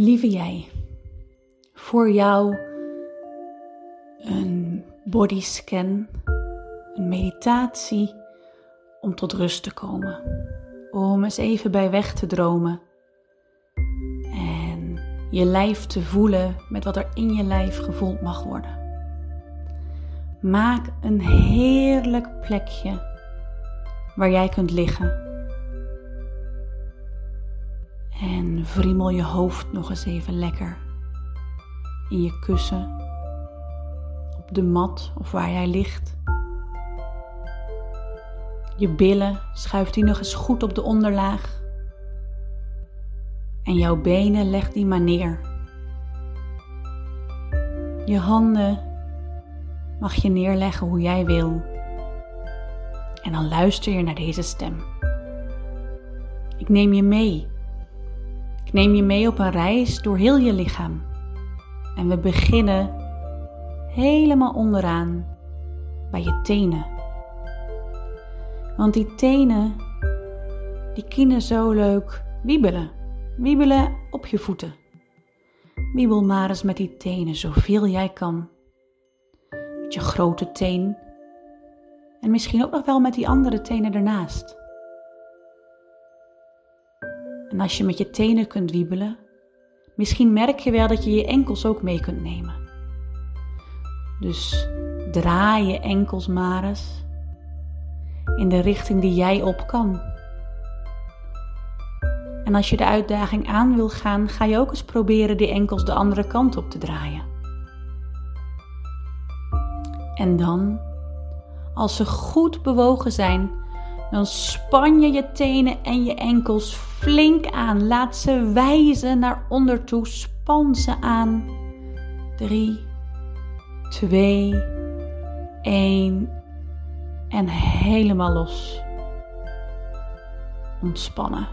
Lieve jij, voor jou een bodyscan, een meditatie om tot rust te komen. Om eens even bij weg te dromen. En je lijf te voelen met wat er in je lijf gevoeld mag worden. Maak een heerlijk plekje waar jij kunt liggen. En wriemel je hoofd nog eens even lekker in je kussen, op de mat of waar jij ligt. Je billen schuift die nog eens goed op de onderlaag. En jouw benen leg die maar neer. Je handen mag je neerleggen hoe jij wil. En dan luister je naar deze stem. Ik neem je mee. Ik neem je mee op een reis door heel je lichaam. En we beginnen helemaal onderaan bij je tenen. Want die tenen, die kunnen zo leuk wiebelen. Wiebelen op je voeten. Wiebel maar eens met die tenen zoveel jij kan. Met je grote teen. En misschien ook nog wel met die andere tenen ernaast. En als je met je tenen kunt wiebelen, misschien merk je wel dat je je enkels ook mee kunt nemen. Dus draai je enkels maar eens in de richting die jij op kan. En als je de uitdaging aan wil gaan, ga je ook eens proberen die enkels de andere kant op te draaien. En dan, als ze goed bewogen zijn, dan span je je tenen en je enkels flink aan. Laat ze wijzen naar onder toe. Span ze aan. 3, 2, 1 en helemaal los. Ontspannen.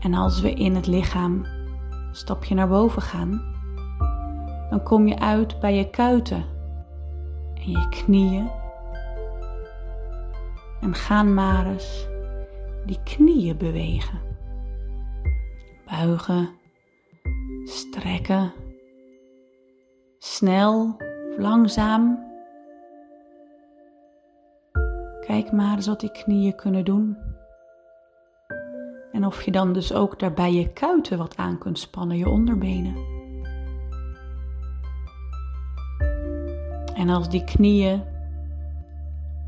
En als we in het lichaam een stapje naar boven gaan, dan kom je uit bij je kuiten en je knieën. En gaan maar eens die knieën bewegen. Buigen, strekken, snel langzaam. Kijk maar eens wat die knieën kunnen doen. En of je dan dus ook daarbij je kuiten wat aan kunt spannen, je onderbenen. En als die knieën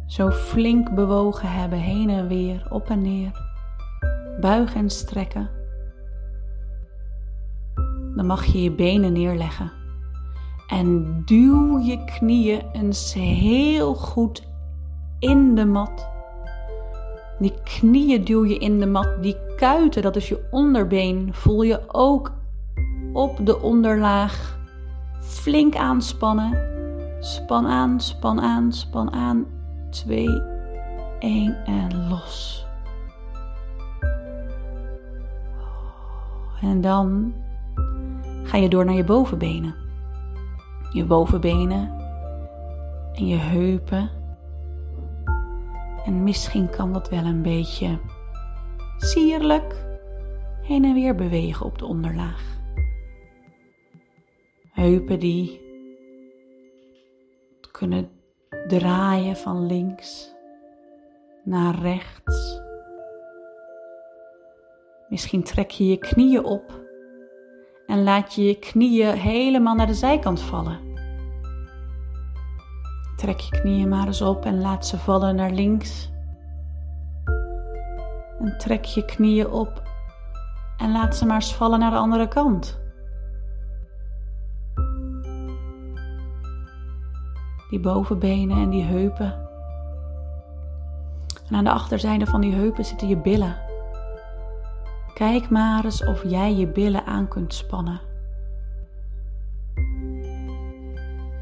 zo flink bewogen hebben, heen en weer, op en neer, buigen en strekken, dan mag je je benen neerleggen. En duw je knieën eens heel goed in de mat. Die knieën duw je in de mat. Die kuiten, dat is je onderbeen, voel je ook op de onderlaag. Flink aanspannen. Span aan, span aan, span aan. 2, 1 en los. En dan ga je door naar je bovenbenen je bovenbenen en je heupen. En misschien kan dat wel een beetje sierlijk heen en weer bewegen op de onderlaag. Heupen die kunnen draaien van links naar rechts. Misschien trek je je knieën op en laat je je knieën helemaal naar de zijkant vallen. Trek je knieën maar eens op en laat ze vallen naar links. En trek je knieën op en laat ze maar eens vallen naar de andere kant. Die bovenbenen en die heupen. En aan de achterzijde van die heupen zitten je billen. Kijk maar eens of jij je billen aan kunt spannen.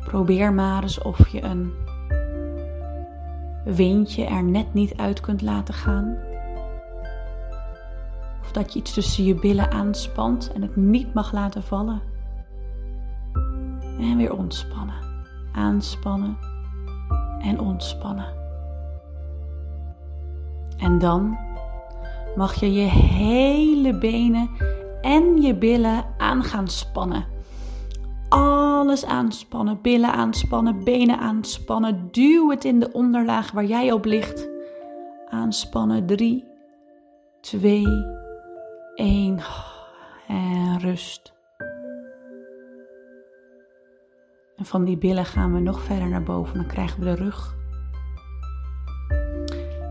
Probeer maar eens of je een windje er net niet uit kunt laten gaan. Of dat je iets tussen je billen aanspant en het niet mag laten vallen. En weer ontspannen. Aanspannen en ontspannen. En dan mag je je hele benen en je billen aan gaan spannen. Alles aanspannen, billen aanspannen, benen aanspannen. Duw het in de onderlaag waar jij op ligt. Aanspannen. 3, 2, 1. En rust. En van die billen gaan we nog verder naar boven. Dan krijgen we de rug.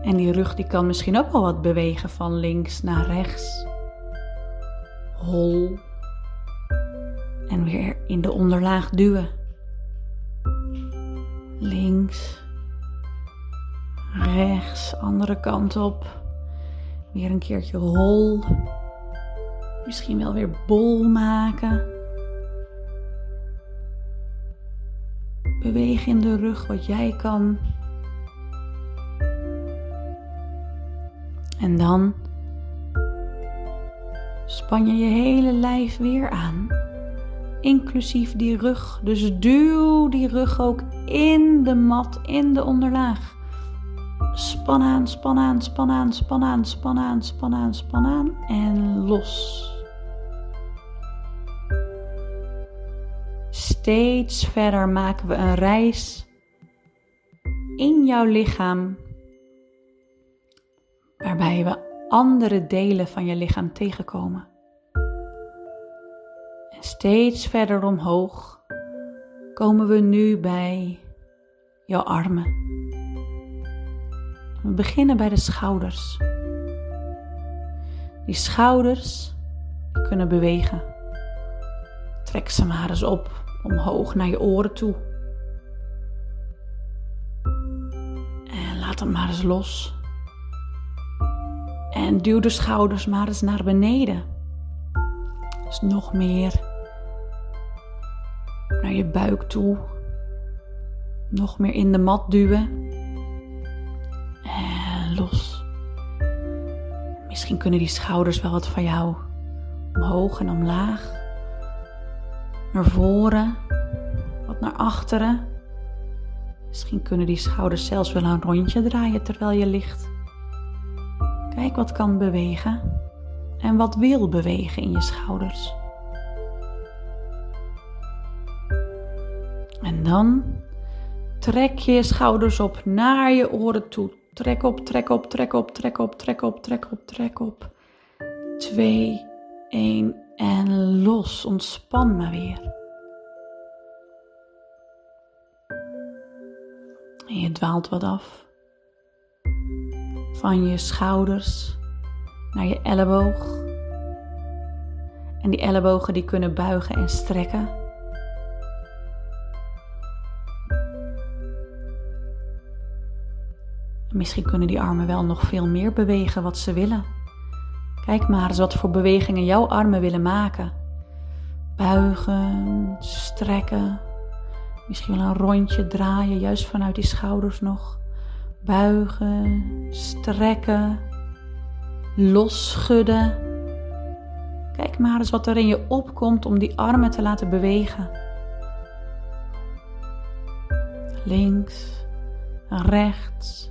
En die rug die kan misschien ook wel wat bewegen van links naar rechts. Hol. En weer in de onderlaag duwen. Links. Rechts, andere kant op. Weer een keertje hol. Misschien wel weer bol maken. Beweeg in de rug wat jij kan. En dan span je je hele lijf weer aan, inclusief die rug. Dus duw die rug ook in de mat, in de onderlaag. Span aan, span aan, span aan, span aan, span aan, span aan, span aan en los. Steeds verder maken we een reis in jouw lichaam waarbij we andere delen van je lichaam tegenkomen. En steeds verder omhoog komen we nu bij jouw armen. We beginnen bij de schouders. Die schouders kunnen bewegen. Trek ze maar eens op, omhoog naar je oren toe. En laat hem maar eens los. En duw de schouders maar eens naar beneden. Dus nog meer naar je buik toe. Nog meer in de mat duwen. En los. Misschien kunnen die schouders wel wat van jou omhoog en omlaag. Naar voren, wat naar achteren. Misschien kunnen die schouders zelfs wel een rondje draaien terwijl je ligt. Kijk wat kan bewegen en wat wil bewegen in je schouders. En dan trek je schouders op naar je oren toe. Trek op, trek op, trek op, trek op, trek op, trek op, trek op. Twee, één en los. Ontspan maar weer. En je dwaalt wat af van je schouders naar je elleboog. En die ellebogen die kunnen buigen en strekken. Misschien kunnen die armen wel nog veel meer bewegen wat ze willen. Kijk maar eens wat voor bewegingen jouw armen willen maken. Buigen, strekken, misschien wel een rondje draaien, juist vanuit die schouders nog buigen, strekken, losschudden. Kijk maar eens wat er in je opkomt om die armen te laten bewegen. Links, rechts.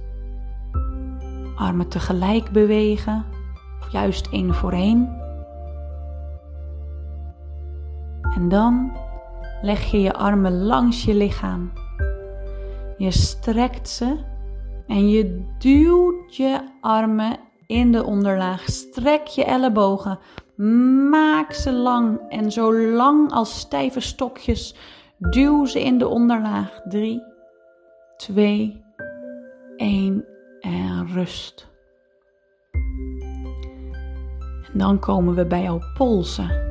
Armen tegelijk bewegen, of juist één voor één. En dan leg je je armen langs je lichaam. Je strekt ze en je duwt je armen in de onderlaag. Strek je ellebogen. Maak ze lang en zo lang als stijve stokjes. Duw ze in de onderlaag. 3, 2, 1 en rust. En dan komen we bij jouw polsen.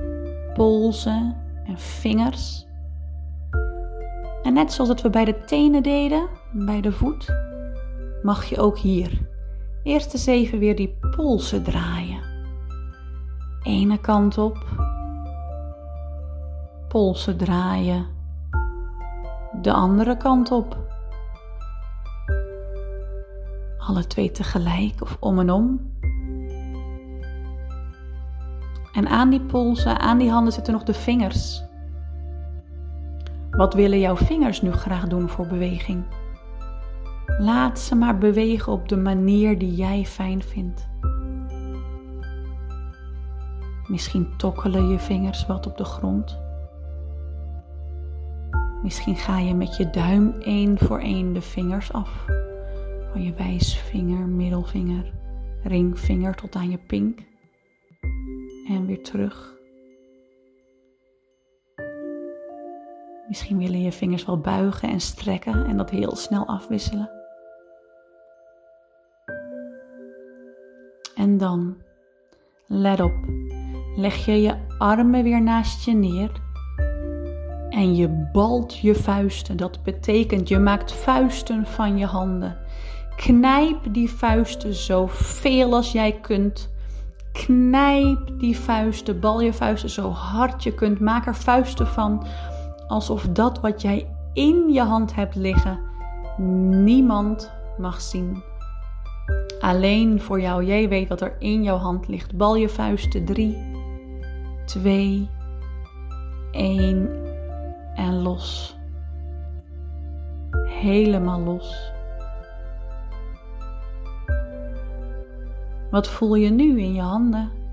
Polsen en vingers. En net zoals het we bij de tenen deden, bij de voet, mag je ook hier eerst eens even weer die polsen draaien. Ene kant op, polsen draaien, de andere kant op. Alle twee tegelijk of om en om. En aan die polsen, aan die handen zitten nog de vingers. Wat willen jouw vingers nu graag doen voor beweging? Laat ze maar bewegen op de manier die jij fijn vindt. Misschien tokkelen je vingers wat op de grond. Misschien ga je met je duim één voor één de vingers af. Van je wijsvinger, middelvinger, ringvinger tot aan je pink. En weer terug. Misschien willen je vingers wel buigen en strekken en dat heel snel afwisselen. En dan, let op, leg je je armen weer naast je neer en je balt je vuisten. Dat betekent je maakt vuisten van je handen. Knijp die vuisten zoveel als jij kunt. Knijp die vuisten, bal je vuisten zo hard je kunt. Maak er vuisten van alsof dat wat jij in je hand hebt liggen niemand mag zien. Alleen voor jou, jij weet wat er in jouw hand ligt. Bal je vuisten. 3, 2, 1 en los. Helemaal los. Wat voel je nu in je handen?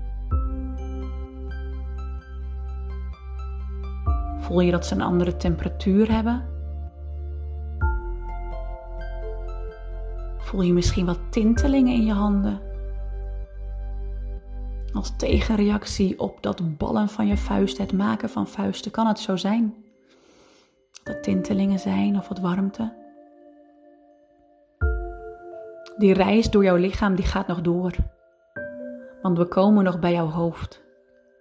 Voel je dat ze een andere temperatuur hebben? Voel je misschien wat tintelingen in je handen? Als tegenreactie op dat ballen van je vuist, het maken van vuisten, kan het zo zijn. Dat tintelingen zijn of wat warmte. Die reis door jouw lichaam die gaat nog door. Want we komen nog bij jouw hoofd.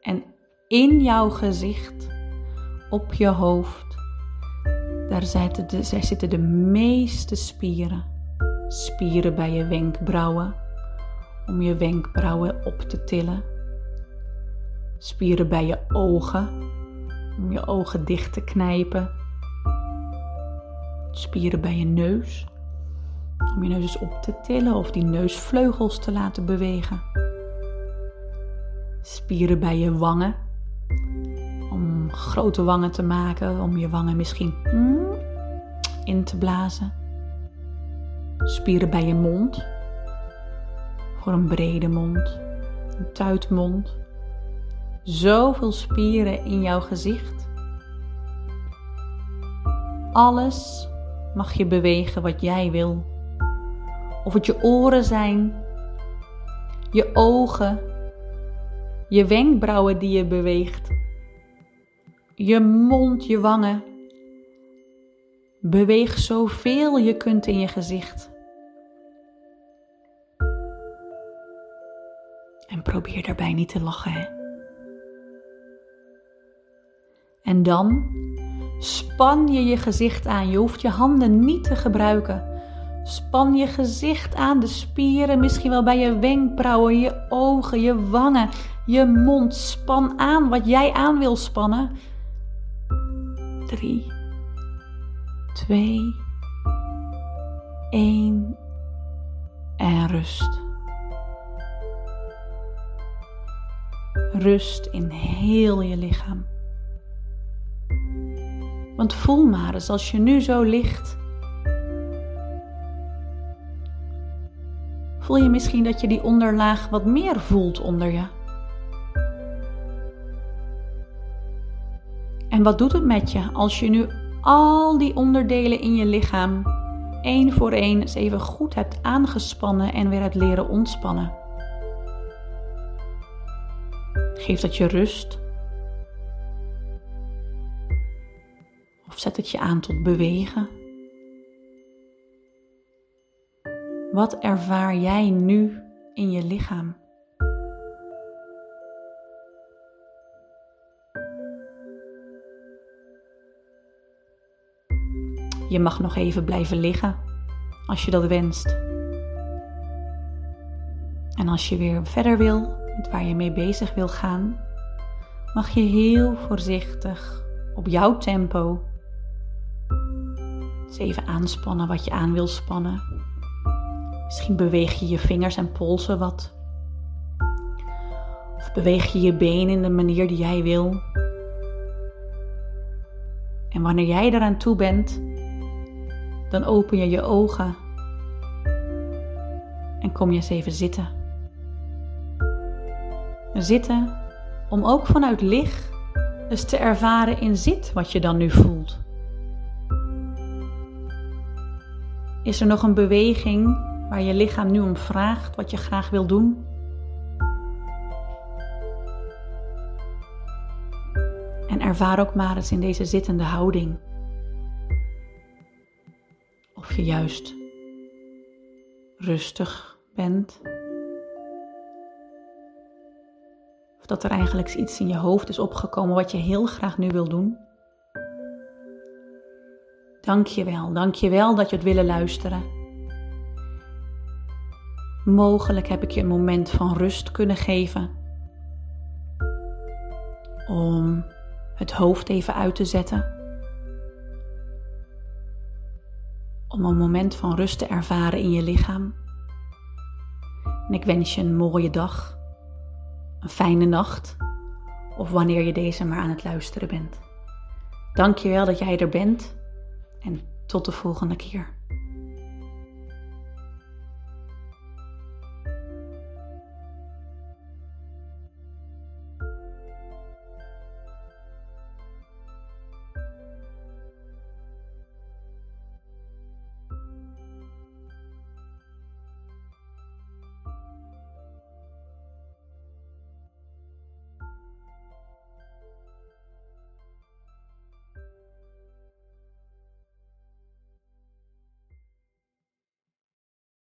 En in jouw gezicht, op je hoofd, daar zitten de, daar zitten de meeste spieren. Spieren bij je wenkbrauwen, om je wenkbrauwen op te tillen. Spieren bij je ogen, om je ogen dicht te knijpen. Spieren bij je neus, om je neus eens op te tillen of die neusvleugels te laten bewegen. Spieren bij je wangen, grote wangen te maken, om je wangen misschien mm, in te blazen. Spieren bij je mond, voor een brede mond, een tuitmond. Zoveel spieren in jouw gezicht. Alles mag je bewegen wat jij wil. Of het je oren zijn, je ogen, je wenkbrauwen die je beweegt, je mond, je wangen. Beweeg zoveel je kunt in je gezicht. En probeer daarbij niet te lachen. Hè? En dan span je je gezicht aan. Je hoeft je handen niet te gebruiken. Span je gezicht aan, de spieren, misschien wel bij je wenkbrauwen, je ogen, je wangen, je mond. Span aan wat jij aan wil spannen. 3, 2, 1 en rust. Rust in heel je lichaam. Want voel maar eens als je nu zo ligt. Voel je misschien dat je die onderlaag wat meer voelt onder je? En wat doet het met je als je nu al die onderdelen in je lichaam één voor één eens even goed hebt aangespannen en weer hebt leren ontspannen? Geeft dat je rust? Of zet het je aan tot bewegen? Wat ervaar jij nu in je lichaam? Je mag nog even blijven liggen als je dat wenst. En als je weer verder wil met waar je mee bezig wil gaan, mag je heel voorzichtig op jouw tempo even aanspannen wat je aan wil spannen. Misschien beweeg je je vingers en polsen wat. Of beweeg je je benen in de manier die jij wil. En wanneer jij eraan toe bent, dan open je je ogen en kom je eens even zitten. Zitten om ook vanuit licht dus te ervaren in zit wat je dan nu voelt. Is er nog een beweging waar je lichaam nu om vraagt wat je graag wil doen? En ervaar ook maar eens in deze zittende houding. Je juist rustig bent. Of dat er eigenlijk iets in je hoofd is opgekomen wat je heel graag nu wil doen. Dank je wel, dank je wel dat je het willen luisteren. Mogelijk heb ik je een moment van rust kunnen geven. Om het hoofd even uit te zetten. Om een moment van rust te ervaren in je lichaam. En ik wens je een mooie dag, een fijne nacht of wanneer je deze maar aan het luisteren bent. Dank je wel dat jij er bent en tot de volgende keer.